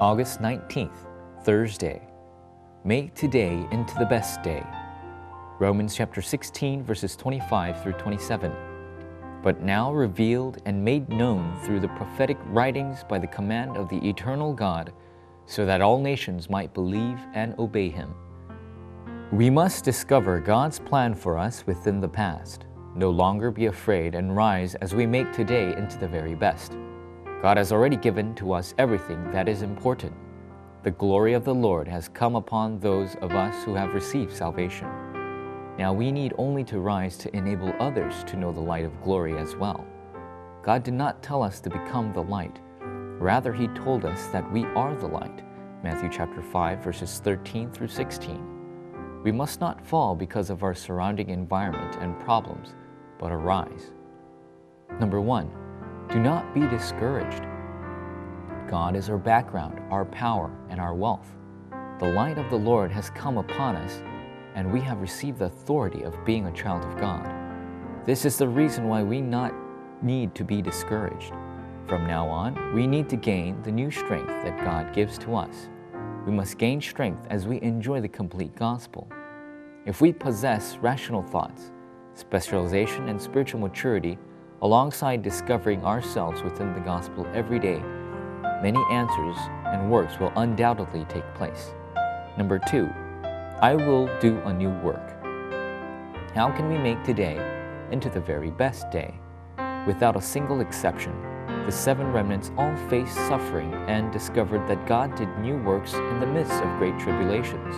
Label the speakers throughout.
Speaker 1: August 19th, Thursday. Make today into the best day. Romans chapter 16, verses 25 through 27. But now revealed and made known through the prophetic writings by the command of the eternal God, so that all nations might believe and obey him. We must discover God's plan for us within the past, no longer be afraid, and rise as we make today into the very best. God has already given to us everything that is important. The glory of the Lord has come upon those of us who have received salvation. Now we need only to rise to enable others to know the light of glory as well. God did not tell us to become the light. Rather, He told us that we are the light. Matthew chapter 5, verses 13 through 16. We must not fall because of our surrounding environment and problems, but arise. Number one, do not be discouraged. God is our background, our power, and our wealth. The light of the Lord has come upon us, and we have received the authority of being a child of God. This is the reason why we not need to be discouraged. From now on, we need to gain the new strength that God gives to us. We must gain strength as we enjoy the complete gospel. If we possess rational thoughts, specialization, and spiritual maturity, alongside discovering ourselves within the gospel every day, many answers and works will undoubtedly take place. Number two, I will do a new work. How can we make today into the very best day? Without a single exception, the seven remnants all faced suffering and discovered that God did new works in the midst of great tribulations.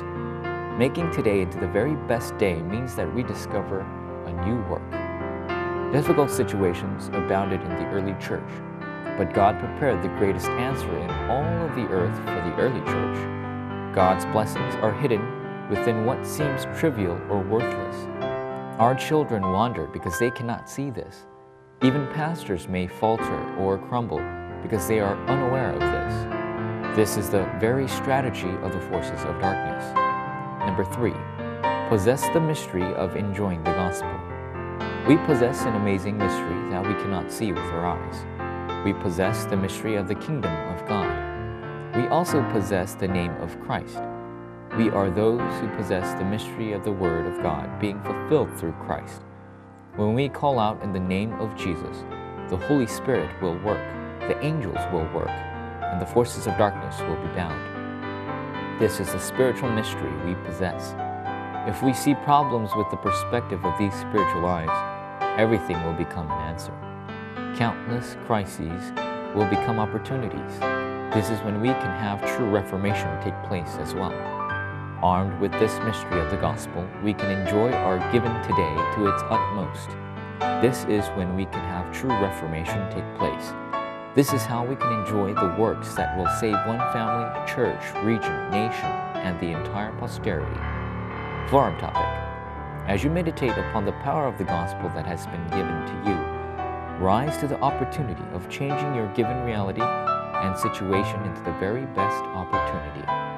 Speaker 1: Making today into the very best day means that we discover a new work. Difficult situations abounded in the early church, but God prepared the greatest answer in all of the earth for the early church. God's blessings are hidden within what seems trivial or worthless. Our children wander because they cannot see this. Even pastors may falter or crumble because they are unaware of this. This is the very strategy of the forces of darkness. Number three, possess the mystery of enjoying the gospel. We possess an amazing mystery that we cannot see with our eyes. We possess the mystery of the kingdom of God. We also possess the name of Christ. We are those who possess the mystery of the Word of God being fulfilled through Christ. When we call out in the name of Jesus, the Holy Spirit will work, the angels will work, and the forces of darkness will be bound. This is the spiritual mystery we possess. If we see problems with the perspective of these spiritual eyes, everything will become an answer. Countless crises will become opportunities. This is when we can have true reformation take place as well. Armed with this mystery of the gospel, we can enjoy our given today to its utmost. This is when we can have true reformation take place. This is how we can enjoy the works that will save one family, church, region, nation, and the entire posterity. Forum topic as you meditate upon the power of the gospel that has been given to you, rise to the opportunity of changing your given reality and situation into the very best opportunity.